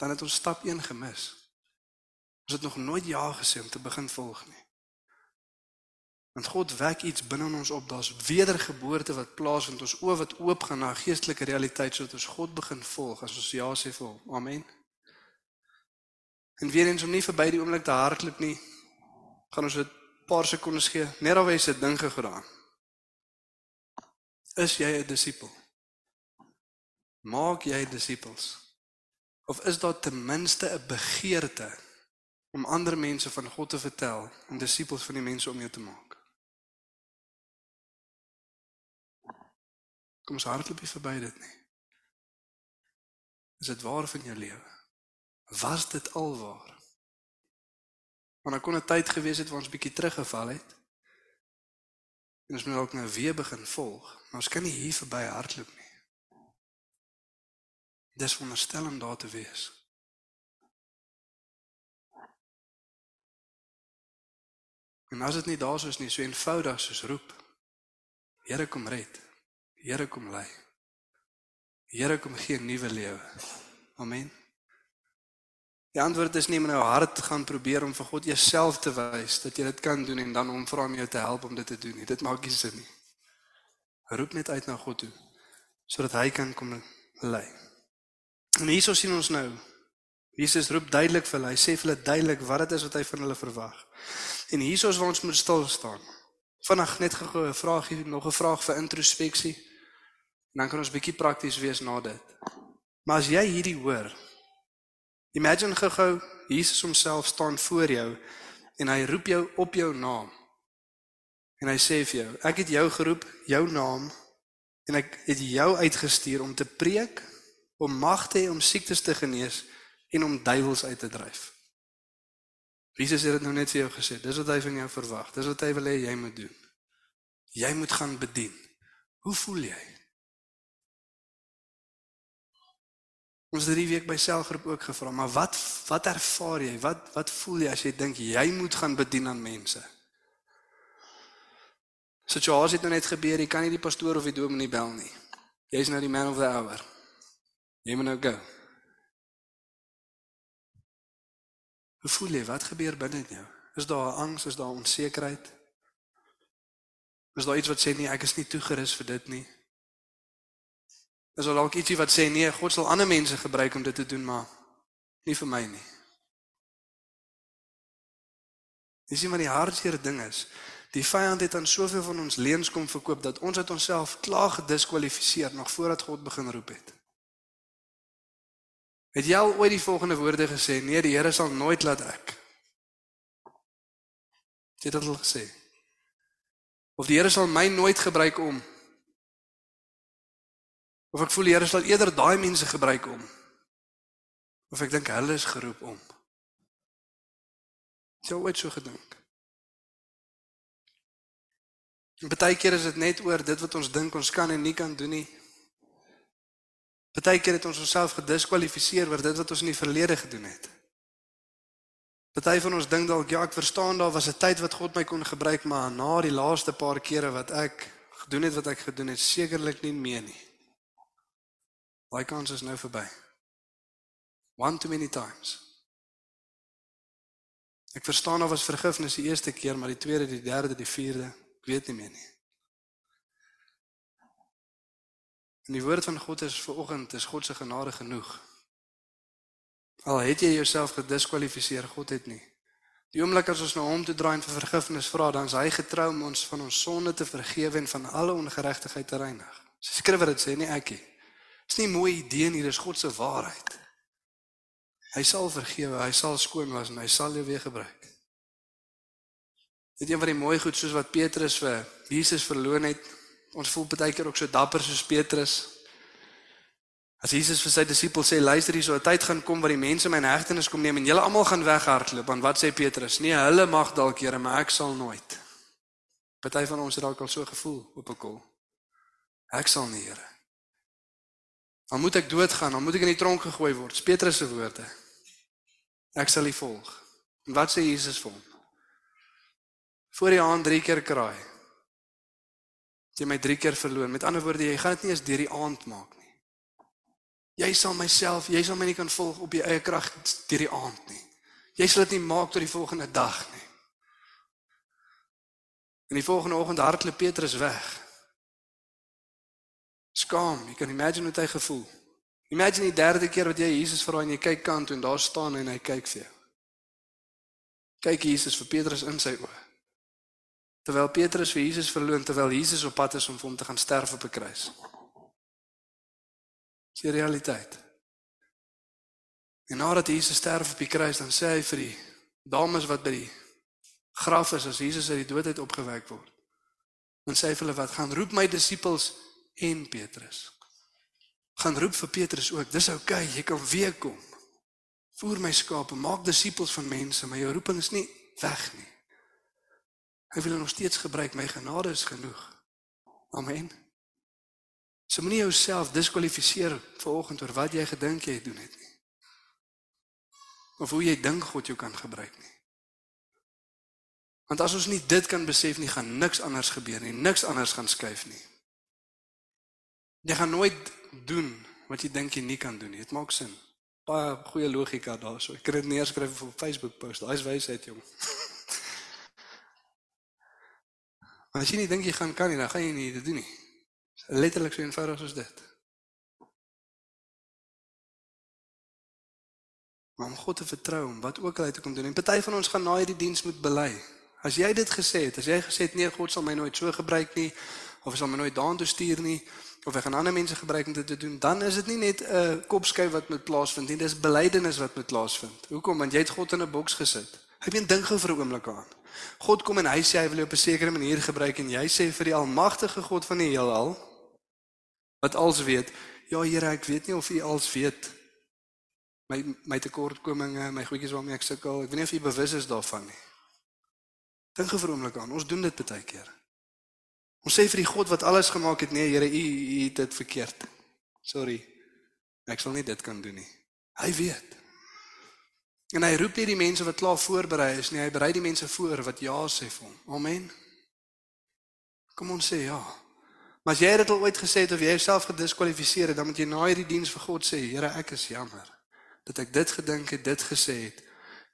Speaker 3: dan het ons stap 1 gemis. Ons het nog nooit ja gesê om te begin volg nie. Want God wek iets binne in ons op, daar's wedergeboorte wat plaasvind, ons oë wat oop gaan na geestelike realiteit sodat ons God begin volg as ons ja sê vir hom. Amen. En weer eens om nie verby die oomblik te hardloop nie, gaan ons dit 'n paar sekondes gee, net alweer se ding gedaan. Is jy 'n disipel? Maak jy disippels? Of is daar ten minste 'n begeerte om ander mense van God te vertel en disippels van die mense om jou te maak? Kom ons hardloop nie verby dit nie. Is dit waar van jou lewe? was dit alwaar. Want daar kon 'n tyd gewees het waar ons bietjie teruggeval het. En ons moet ook nou weer begin volg, maar ons kan nie hier verby hardloop nie. Dis wonderstel om daar te wees. En as dit nie daar soos nie, so eenvoudig soos roep. Here kom red. Here kom lei. Here kom gee 'n nuwe lewe. Amen. Die antwoord is nie om in jou hart gaan probeer om vir God jouself te wys dat jy dit kan doen en dan hom vra om jou te help om dit te doen nie. Dit maak nie sin nie. Roep net uit na God toe sodat hy kan kom lei. En hierso sien ons nou Jesus roep duidelik vir hulle. Hy sê vir hulle duidelik wat dit is wat hy van hulle verwag. En hierso is waar ons moet stil staan. Vanaand net gou 'n vraagie, nog 'n vraag vir introspeksie. En dan kan ons bietjie prakties wees na dit. Maar as jy hierdie hoor, imagine gou Jesus homself staan voor jou en hy roep jou op jou naam. En hy sê vir jou, ek het jou geroep, jou naam en ek het jou uitgestuur om te preek, om mag te hê om siektes te genees en om duiwels uit te dryf. Jesus het dit nou net vir jou gesê. Dis wat hy van jou verwag. Dis wat hy wil hê jy moet doen. Jy moet gaan bedien. Hoe voel jy? Ons het hierdie week by selfgroep ook gevra, maar wat wat ervaar jy? Wat wat voel jy as jy dink jy moet gaan bedien aan mense? Situasie het nou net gebeur, jy kan nie die pastoor of die dominee bel nie. Jy's nou die man of the hour. Jy moet nou go. Hoe voel jy? Wat gebeur binne in jou? Is daar angs, is daar onsekerheid? Is daar iets wat sê nee, ek is nie toegerus vir dit nie? Is daar dalk ietsie wat sê nee, God sal ander mense gebruik om dit te doen, maar nie vir my nie. Dis nie maar die hartseer ding is. Die vyand het aan soveel van ons leuns kom verkoop dat ons het onsself klaar gediskwalifiseer nog voordat God begin roep het. Het jy al ooit die volgende woorde gesê? Nee, die Here sal nooit laat ek. Het jy dit al gesê? Of die Here sal my nooit gebruik om Of ek voel die Here sal eerder daai mense gebruik om. Of ek dink hulle is geroep om. Jy ooit so gedink? En baie keer is dit net oor dit wat ons dink ons kan en nie kan doen nie. Partykeer het ons onsself gediskwalifiseer oor dit wat ons in die verlede gedoen het. Party van ons dink dalk ja, ek verstaan daar was 'n tyd wat God my kon gebruik, maar na die laaste paar kere wat ek gedoen het wat ek gedoen het, sekerlik nie meer nie. Daai kans is nou verby. One too many times. Ek verstaan daar was vergifnis die eerste keer, maar die tweede, die derde, die vierde, ek weet nie meer nie. En die woord van God is vir oggend is God se genade genoeg. Al het jy jouself gediskwalifiseer, God het nie. Die oomblik as ons na hom toe draai en vir vergifnis vra, dan is hy getrou om ons van ons sonde te vergewe en van alle ongeregtigheid te reinig. Sy skryf dit sê nie ek nie. Dis nie 'n mooi idee nie, dis God se waarheid. Hy sal vergewe, hy sal skoon was en hy sal jou weer gebruik. Dit een van die mooi goed soos wat Petrus vir Jesus verloon het, Ons voel baie keer ook so dapper soos Petrus. As Jesus vir sy disippels sê, luister hier, so 'n tyd gaan kom waar die mense my in hegtenis kom neem en julle almal gaan weghardloop, dan wat sê Petrus? Nee, hulle mag dalk, Here, maar ek sal nooit. Party van ons het dalk al so gevoel op 'n kol. Ek sal nie, Here. Dan moet ek doodgaan, dan moet ek in die tronk gegooi word. Petrus se woorde. Ek sal U volg. En wat sê Jesus vir hom? Voor die aand drie keer kraai jy my 3 keer verloon. Met ander woorde, jy gaan dit nie eens deur die aand maak nie. Jy sal myself, jy sal my nie kan volg op jou eie krag deur die aand nie. Jy sal dit nie maak tot die volgende dag nie. En die volgende oggend hardloop Petrus weg. Skaam, jy kan imagine hoe hy gevoel. Imagine die derde keer wat jy Jesus vra en jy kyk kant toe en daar staan en hy kyk vir jou. Kyk Jesus vir Petrus in sy oë. Terwyl Petrus vir Jesus verloon terwyl Jesus op pad is om vir hom te gaan sterf op 'n kruis. Dis die realiteit. En nadat Jesus sterf op die kruis, dan sê hy vir die dames wat by die graf is as Jesus uit die dood uit opgewek word. Dan sê hy vir hulle wat gaan roep my disippels en Petrus. Gaan roep vir Petrus ook. Dis oukei, okay, jy kan weer kom. Voer my skape, maak disippels van mense, maar jou roeping is nie weg nie. Hy wil nog steeds gebruik my genade is genoeg. Amen. So moenie jouself diskwalifiseer vanoggend oor wat jy gedink jy doen het nie. Of hoe jy dink God jou kan gebruik nie. Want as ons nie dit kan besef nie, gaan niks anders gebeur nie. Niks anders gaan skuif nie. Jy gaan nooit doen wat jy dink jy nie kan doen nie. Dit maak sin. Baie goeie logika daarso. Ek kan dit neerskryf op Facebook post. Daai's wysheid, jong. Maar as jy nie dink jy gaan kan nie, dan gaan jy nie dit doen nie. Letterlik so eenvoudig soos dit. Maar om God te vertrou om wat ook al hy te kom doen. En party van ons gaan na hierdie diens moet bely. As jy dit gesê het, as jy gesê het nee, God sal my nooit so gebruik nie of sal my nooit daartoe stuur nie of hy gaan ander mense gebruik om dit te doen, dan is dit nie net 'n uh, kopskuif wat moet plaasvind nie, dis belydenis wat moet plaasvind. Hoekom? Want jy het God in 'n boks gesit. Ek meen dink gou vir 'n oomblik aan. God kom en hy sê hy wil jou op 'n sekere manier gebruik en jy sê vir die almagtige God van die heelal wat alles weet, ja Here, ek weet nie of U alles weet my my tekortkominge, my goedjies waarmee ek sukkel. Ek weet nie of U bewus is daarvan nie. Dink vir 'n oomblik aan. Ons doen dit baie keer. Ons sê vir die God wat alles gemaak het, nee Here, U U het dit verkeerd. Sorry. Ek sal nie dit kan doen nie. Hy weet. En hy roep nie die mense wat klaar voorberei is nie, hy berei die mense voor wat ja sê vir hom. Amen. Kom ons sê ja. Maar as jy dit al ooit gesê het of jy jouself gediskwalifiseer het, dan moet jy na hierdie diens vir God sê, Here, ek is jammer dat ek dit gedink het, dit gesê het,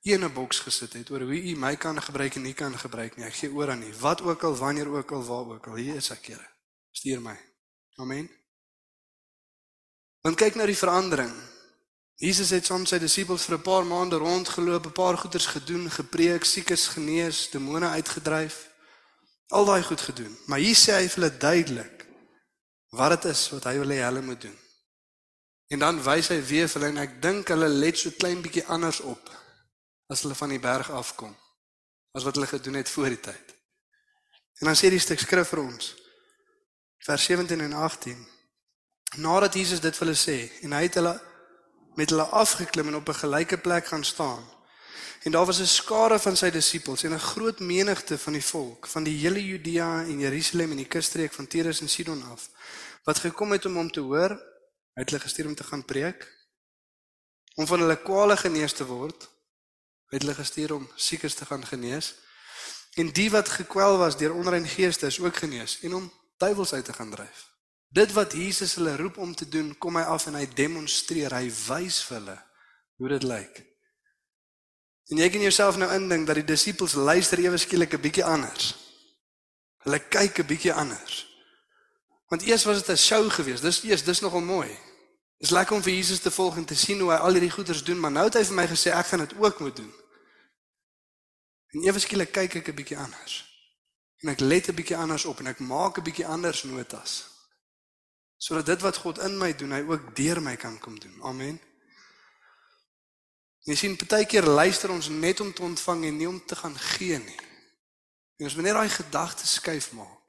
Speaker 3: een 'n boks gesit het oor hoe U my kan gebruik en nie kan gebruik nie. Ek gee oor aan U. Wat ook al, wanneer ook al, waar ook al, hier is ek, Here. Stuur my. Amen. Want kyk nou die verandering. Jesus het saam sy disippels vir 'n paar maande rondgeloop, 'n paar goeders gedoen, gepreek, siekes genees, demone uitgedryf. Al daai goed gedoen. Maar hier sê hy vir hulle duidelik wat dit is wat hy wil hê hulle moet doen. En dan wys hy weer vir hulle en ek dink hulle let so klein bietjie anders op as hulle van die berg afkom as wat hulle gedoen het voor die tyd. En dan sê die stuk skrif vir ons vers 17 en 18 nadat Jesus dit vir hulle sê en hy het hulle met hulle afgeklim en op 'n gelyke plek gaan staan. En daar was 'n skare van sy disippels en 'n groot menigte van die volk van die hele Judea en Jerusalem en die kusstreek van Tyrus en Sidon af wat gekom het om hom te hoor. Hy het hulle gestuur om te gaan preek om van hulle kwale genees te word. Het hulle gestuur om siekes te gaan genees. En die wat gekwel was deur onrein geeste is ook genees en om duiwels uit te gaan dryf. Dit wat Jesus hulle roep om te doen, kom hy af en hy demonstreer, hy wys vir hulle hoe dit lyk. En jy kan jouself nou indink dat die disippels luister ewe skielik 'n bietjie anders. Hulle kyk 'n bietjie anders. Want eers was dit 'n show geweest. Dis eers dis nogal mooi. Dis lekker om vir Jesus te volg en te sien hoe hy al hierdie goeders doen, maar nou het hy vir my gesê ek gaan dit ook moet doen. En ewe skielik kyk ek 'n bietjie anders. En ek let 'n bietjie anders op en ek maak 'n bietjie anders notas sodat dit wat God in my doen, hy ook deur my kan kom doen. Amen. Jy sien partykeer luister ons net om te ontvang en nie om te gaan gee nie. En ons moet net daai gedagtes skuif maak.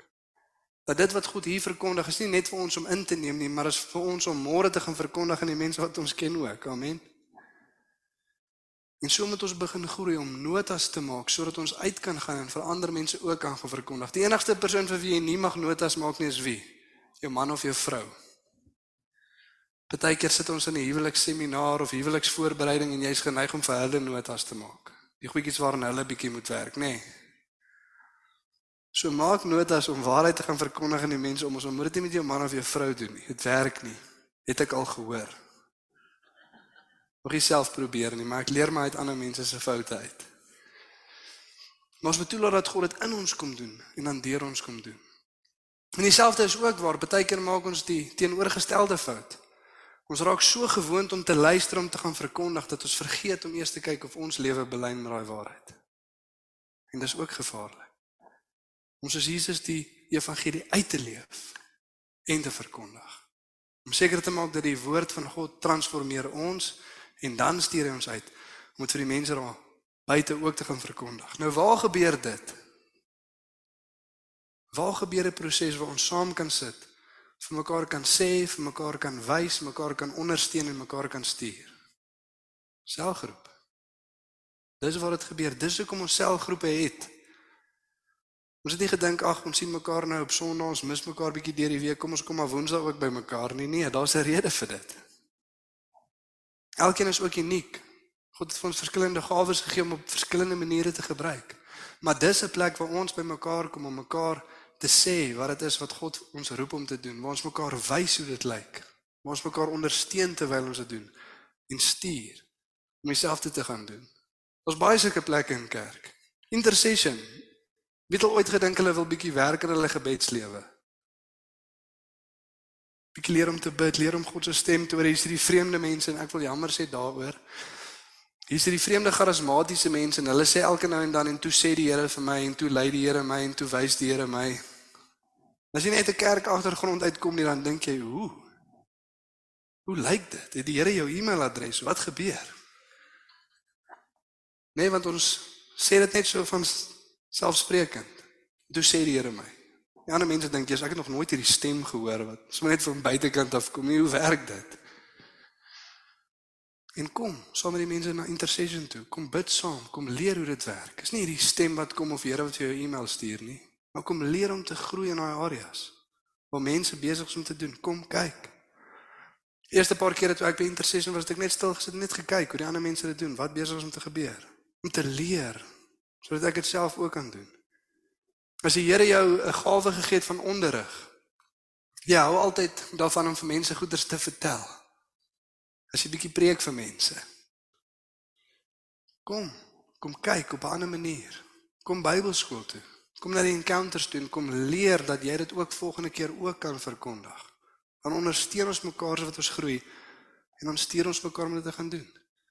Speaker 3: Dat dit wat God hier verkondig is nie net vir ons om in te neem nie, maar is vir ons om môre te gaan verkondig aan die mense wat ons ken ook. Amen. En so moet ons begin groei om notas te maak sodat ons uit kan gaan en vir ander mense ook kan verkondig. Die enigste persoon vir wie jy nie mag notas maak nie is wie? jou man of jou vrou. Partykeer sit ons in 'n huweliksseminar of huweliksvoorbereiding en jy's geneig om vir hulle notas te maak. Die goedjies waarna hulle bietjie moet werk, nê. Nee. So maak notas om waarheid te gaan verkondig aan die mense om ons moet dit nie met jou man of jou vrou doen nie. Dit werk nie. Het ek al gehoor. Mag jy self probeer nie, maar ek leer my uit ander mense se foute uit. Maar ons moet toelaat dat God dit in ons kom doen en dan deur ons kom doen. En dieselfde is ook waar baie keer maak ons die teenoorgestelde fout. Ons raak so gewoond om te luister om te gaan verkondig dat ons vergeet om eers te kyk of ons lewe belyn met daai waarheid. En dis ook gevaarlik. Ons is Jesus die evangelie uit te leef en te verkondig. Om seker te maak dat die woord van God transformeer ons en dan stuur hy ons uit om dit vir die mense daar buite ook te gaan verkondig. Nou waar gebeur dit? Waar gebeur 'n proses waar ons saam kan sit, vir mekaar kan sê, vir mekaar kan wys, mekaar kan ondersteun en mekaar kan stuur? Selgroep. Dis waar dit gebeur. Dis hoekom ons selgroepe het. Ons het nie gedink ag ons sien mekaar nou op Sondag, ons mis mekaar bietjie deur die week, kom ons kom maar Woensdag ook by mekaar nie. Nee, daar's 'n rede vir dit. Elkeen is ook uniek. God het vir ons verskillende gawes gegee om op verskillende maniere te gebruik. Maar dis 'n plek waar ons bymekaar kom om mekaar te sê wat dit is wat God ons roep om te doen. Waar ons mekaar wys hoe dit lyk. Waar ons mekaar ondersteun terwyl ons dit doen en stuur om dieselfde te gaan doen. Ons baie sulke plekke in kerk. Intercession. Wie het al ooit gedink hulle wil bietjie werk in hulle gebedslewe? Bietjie leer om te bid, leer om God se stem te hoor. Hier's hierdie vreemde mense en ek wil jammer sê daaroor. Hier's hierdie vreemde charismatiese mense en hulle sê elke nou en dan en toe sê die Here vir my en toe lei die Here my en toe wys die Here my. As jy net 'n kerk agtergrond uitkom nie dan dink jy, "Hoe? Hoe lyk dit? Het die Here jou e-mailadres? Wat gebeur?" Nee, want ons sê dit net so van selfsprekend. Toe sê die Here my. Die ander mense dink jy's ek het nog nooit hierdie stem gehoor wat sommer net van buitekant af kom. Hoe werk dit? En kom, saam met die mense na intercession toe. Kom bid saam, kom leer hoe dit werk. Dis nie hierdie stem wat kom of Here wat vir jou e-mail stuur nie, maar kom leer om te groei in daai areas waar mense besig is om te doen. Kom kyk. Eerste paar kere toe ek by intercession was, het ek net stil gesit en net gekyk hoe die ander mense dit doen, wat besig is om te gebeur, om te leer sodat ek dit self ook kan doen. As die Here jou 'n gawe gegee het van onderrig, ja, hou altyd daarvan om vir mense goeders te vertel. As jy bietjie preek vir mense. Kom, kom kyk op 'n ander manier. Kom Bybelskool toe. Kom na die encounters toe en kom leer dat jy dit ook volgende keer ook kan verkondig. Dan ondersteun ons mekaar sodat ons groei en ons stuur ons mekaar om dit te gaan doen.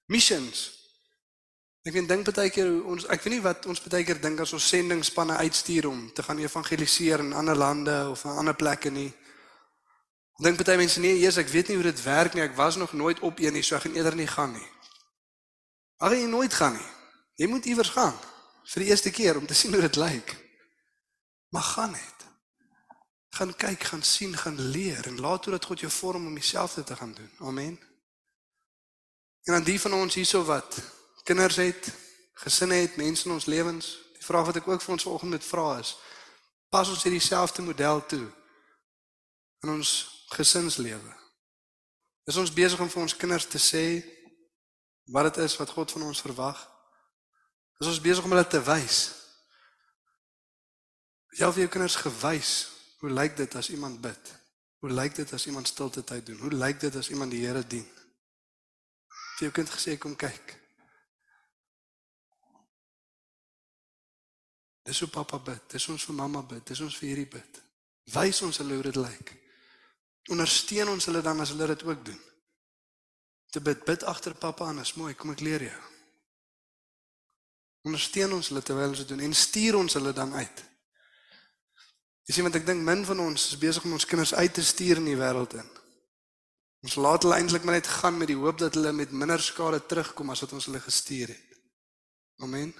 Speaker 3: Missions. Ek weet dink baie keer ons ek weet nie wat ons baie keer dink as ons sendingspanne uitstuur om te gaan evangeliseer in ander lande of in ander plekke nie. Dink baie mense nee, Jesus, ek weet nie hoe dit werk nie. Ek was nog nooit op een nie, so ek gaan eerder nie gaan nie. Ag jy nooit gaan nie. Jy moet iewers gaan vir die eerste keer om te sien hoe dit lyk. Maar gaan net. Gaan kyk, gaan sien, gaan leer en laat toe dat God jou vorm om dieselfde te gaan doen. Amen. En dan die van ons hierso wat kinders het, gesinne het, mense in ons lewens. Die vraag wat ek ook vir ons vanoggend moet vra is: pas ons hierdie selfde model toe in ons gesinslewe? Is ons besig om vir ons kinders te sê wat dit is wat God van ons verwag? Is ons besig om hulle te wys? Jy het vir jou kinders gewys hoe lyk dit as iemand bid? Hoe lyk dit as iemand stilte tyd doen? Hoe lyk dit as iemand die Here dien? Vir jou kind gesê kom kyk. Dis hoe pappa bid, dis ons vir mamma bid, dis ons vir hierdie bid. Wys ons hulle hoe dit lyk. Ondersteun ons hulle dan as hulle dit ook doen. Te bid, bid agter pappa aan, is mooi, kom ek leer jou. Ondersteun ons hulle terwyl ons dit doen en stuur ons hulle dan uit. Jy sien want ek dink min van ons is besig om ons kinders uit te stuur in die wêreld in. Ons laat hulle eintlik maar net gaan met die hoop dat hulle met minder skade terugkom as wat ons hulle gestuur het. Amen.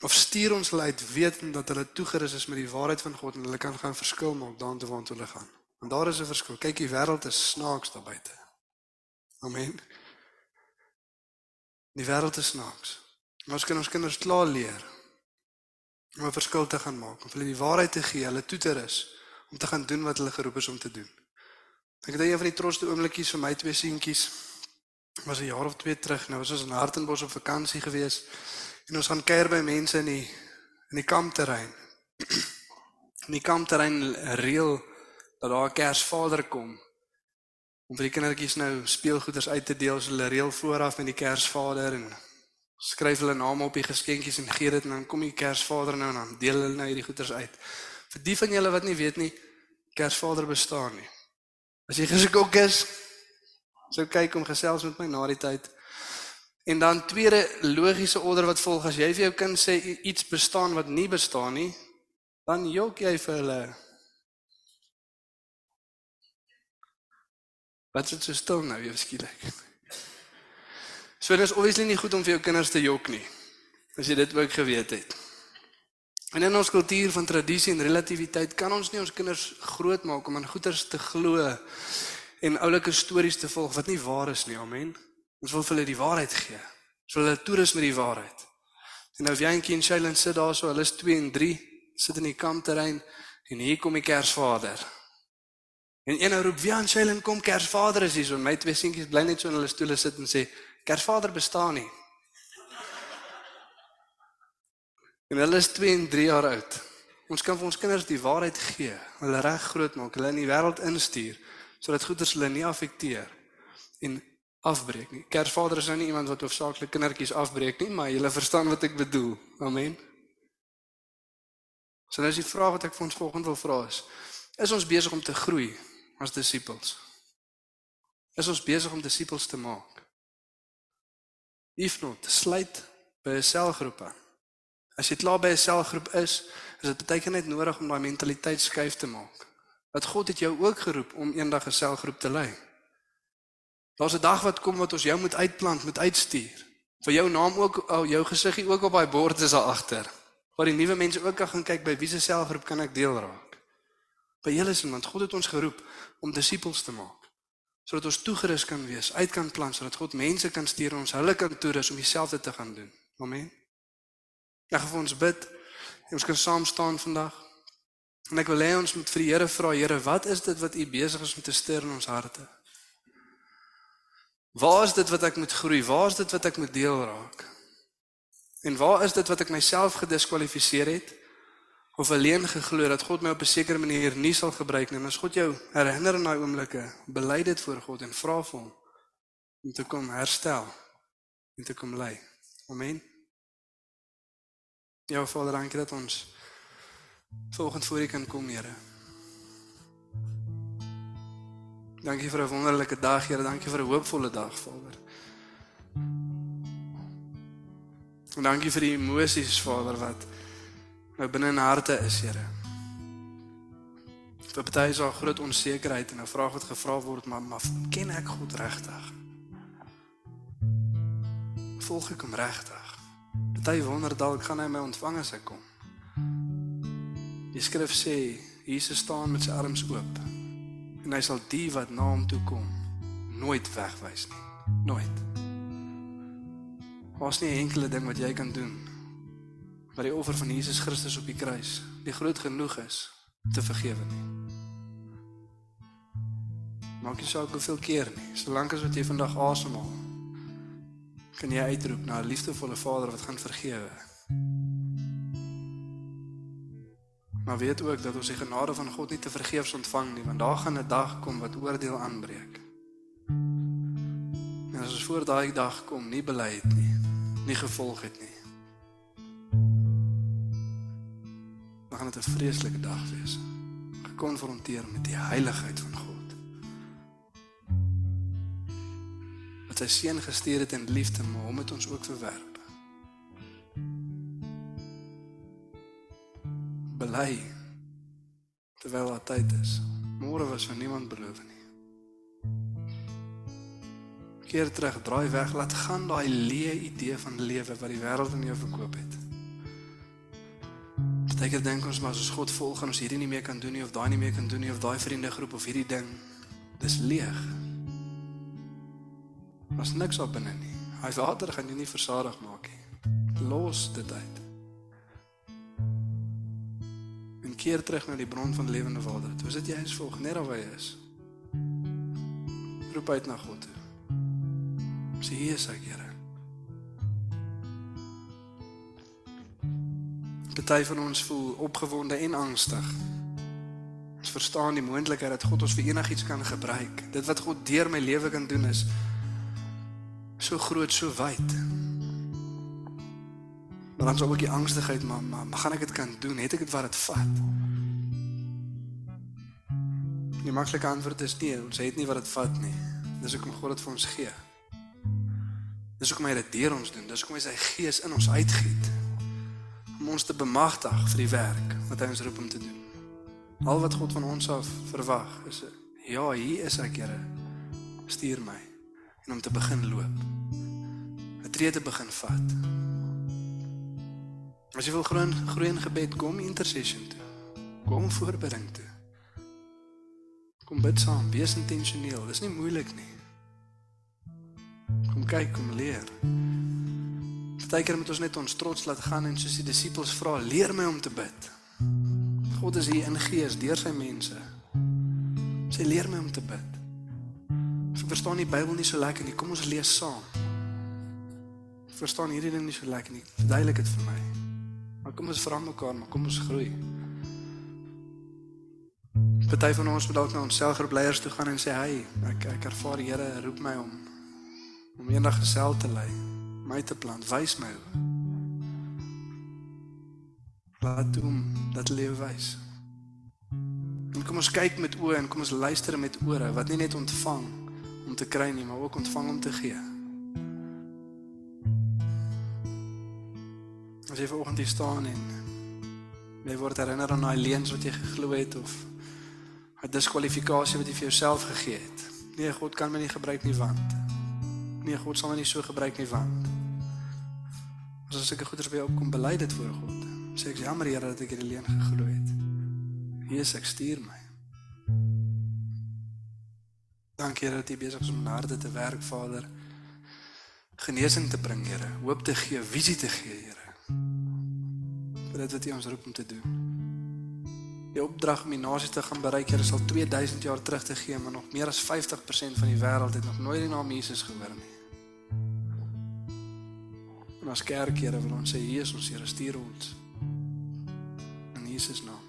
Speaker 3: Of stuur ons hulle uit wetend dat hulle toegerus is met die waarheid van God en hulle kan gaan verskil maak daartoe waar hulle gaan. Want daar is 'n verskil. Kyk, die wêreld is snaaks daar buite. Amen. Die wêreld is snaaks. Ons kan ons kinders klaar leer om 'n verskil te gaan maak, om hulle die waarheid te gee, hulle toe te rus om te gaan doen wat hulle geroep is om te doen. Ek het een van die trotste oomblikies vir my twee seentjies was 'n jaar of twee terug. Nou was ons in Hartenbos op vakansie geweest. En ons gaan kuier by mense in die in die kampterrein. In die kampterrein reël dat daar 'n Kersvader kom om vir die kindertjies nou speelgoeders uit te deel. So hulle reël vooraf met die Kersvader en skryf hulle name op die geskenkies en gee dit en dan kom die Kersvader nou en dan deel hulle nou hierdie goeders uit. Vir die van julle wat nie weet nie, Kersvader bestaan nie. As jy geskok is, sou kyk om gesels met my na die tyd. En dan tweede logiese order wat volg as jy vir jou kind sê iets bestaan wat nie bestaan nie, dan jok jy vir hulle. Wat dit so stil nou, jy skielik? So dit is obviously nie goed om vir jou kinders te jok nie. As jy dit ook geweet het. En in ons kultuur van tradisie en relativiteit kan ons nie ons kinders grootmaak om aan goeters te glo en oulike stories te volg wat nie waar is nie. Amen. Ons wil vir hulle die waarheid gee. Ons wil hulle toerus met die waarheid. En nou Jantjie en Shailen sit daar so, hulle is 2 en 3, sit in die kampterrein en hier kom die Kersvader. En een roep, "Jan Shailen, kom Kersvader is hier." So my twee seentjies bly net so in hulle stoele sit en sê, "Kersvader bestaan nie." En hulle is 2 en 3 jaar oud. Ons kan vir ons kinders die waarheid gee, hulle reg grootmaak, hulle in die wêreld instuur sodat goeders hulle nie affekteer en afbreek nie. Kersvader is nou nie iemand wat hoofsaaklik kindertjies afbreek nie, maar julle verstaan wat ek bedoel. Amen. So nou is die vraag wat ek vir ons volgende wil vra is: Is ons besig om te groei as disippels? Is ons besig om disippels te maak? If not, sluit by 'n selgroep aan. As jy klaar by 'n selgroep is, is dit baie keer net nodig om daai mentaliteit skuif te maak. Dat God het jou ook geroep om eendag 'n selgroep te lei. Daar's 'n dag wat kom wat ons jou moet uitplant, moet uitstuur. Vir jou naam ook, oh, jou gesiggie ook op daai bord is daar agter. Waar die nuwe mense ook kan gaan kyk by wiese selgroep kan ek deel raak. By julle is want God het ons geroep om disippels te maak. Sodat ons toegerus kan wees, uit kan plant sodat God mense kan stuur ons hulle kan toerus om dieselfde te gaan doen. Amen. Ek gaan vir ons bid. En ons kan saam staan vandag. En ek wil hê ons moet vir die Here vra, Here, wat is dit wat U besig is om te stir in ons harte? Waar is dit wat ek moet groei? Waar is dit wat ek moet deel raak? En waar is dit wat ek myself gediskwalifiseer het of alleen geglo dat God my op 'n sekere manier nie sal gebruik nie? En as God jou herinner in daai oomblikke, bely dit voor God en vra vir hom om te kom herstel en te kom lei. Amen. Ja, Vader, dankie dat ons volgens voor U kan kom, Here. Dankie vir 'n wonderlike dag, Here. Dankie vir 'n hoopvolle dag, Vader. En dankie vir die emosies, Vader, wat nou binne in harte is, Here. Vir party is daar groot onsekerheid en 'n vraag wat gevra word, maar maar ken ek God regtig? Volg ek hom regtig? Party wonder dalk gaan hy my ontvang as ek kom. Die skrif sê Jesus staan met sy arms oop en hy sal die wat na hom toe kom nooit wegwys nie. Nooit. Daar's nie 'n enkele ding wat jy kan doen wat die offer van Jesus Christus op die kruis nie groot genoeg is te vergewe nie. Maak nie saak hoeveel keer nie, solank as wat jy vandag asemhaal, kan jy uitroep na 'n liefdevolle Vader wat gaan vergewe. Maar weet ook dat ons die genade van God nie te vergeefs ontvang nie, want daar gaan 'n dag kom wat oordeel aanbreek. En as ons voor daai dag kom, nie bely het nie, nie gevolg het nie. Dan gaan dit 'n vreeslike dag wees. Gekonfronteer met die heiligheid van God. Wat sy seun gestuur het in liefde, maar hom het ons ook verwerp. Bely terwyl daar tyd is. Môre was vir niemand beloof nie. Keer terug, draai weg, laat gaan daai leë idee van lewe wat die wêreld aan jou verkoop het. Partykeer dink ons maar as ons God volg, gaan ons hierdie nie meer kan doen nie of daai nie meer kan doen nie of daai vriendegroep of hierdie ding. Dis leeg. Was niks op binne nie. Hy water gaan jou nie versadig maak nie. Los dit uit. Keer terug na die bron van lewende water. Toe sit jy eens volg net waar jy is. Roep uit na God toe. Sê hier is ek, Here. Party van ons voel opgewonde en angstig. Ons verstaan die moontlikheid dat God ons vir enigiets kan gebruik. Dit wat God deur my lewe kan doen is so groot, so wyd. Maar dan sou ook die angstigheid maar, maar maar gaan ek dit kan doen? Het ek dit wat dit vat? Die maklike antwoord is nee, ons het nie wat dit vat nie. Dis hoekom God dit vir ons gee. Dis hoekom hy dit deur ons doen. Dis hoekom hy sy gees in ons uitgiet om ons te bemagtig vir die werk wat hy ons roep om te doen. Al wat God van ons af verwag is ja, hier is ek, Here. Stuur my en om te begin loop. 'n Tree te begin vat. As jy wil groei groei in gebed, kom intercession toe. Kom voorbereiding toe. Kom bid saam, wees intentioneel. Dis nie moeilik nie. Kom kyk, kom leer. Partykeer moet ons net ons trots laat gaan en soos die disippels vra, leer my om te bid. God is hier in gees deur sy mense. Sy leer my om te bid. Ek verstaan die Bybel nie so lekker nie. Kom ons lees saam. Ek verstaan hierdie ding nie so lekker nie. Verduidelik dit vir my. Kom ons vra mekaar, maar kom ons groei. Party van ons moet dalk na ons selfgebleiers toe gaan en sê, "Hey, ek ek ervaar die Here roep my om om eendag gesel te lei, my te plant, wys my hoe." Laat hom dat lewe wys. En kom ons kyk met oë en kom ons luister met ore wat nie net ontvang om te kry nie, maar ook ontvang om te gee. Jy vanoggend hier staan en jy word herinner aan daai leuns wat jy geglo het of 'n diskwalifikasie wat jy vir jouself gegee het. Nee, God kan my nie gebruik nie want. Nee, God sal my nie so gebruik nie want. As as ek goeders by jou opkom, bely dit voor God. Sê ek jammer Here dat ek hierdie leuen geglo het. Jesus, ek stuur my. Dankie Here dat U besig is om harte te werk, Vader. Genesing te bring, Here, hoop te gee, visie te gee, Here. Vir dit wat U ons roep om te doen. Die opdrag om die nasies te gaan bereik, Here, sal 2000 jaar terug te gee, maar nog meer as 50% van die wêreld het nog nooit die naam Jesus gehoor nie. En as kerk, Here, wil ons sê, hier is ons, Here, stuur ons. In Jesus naam.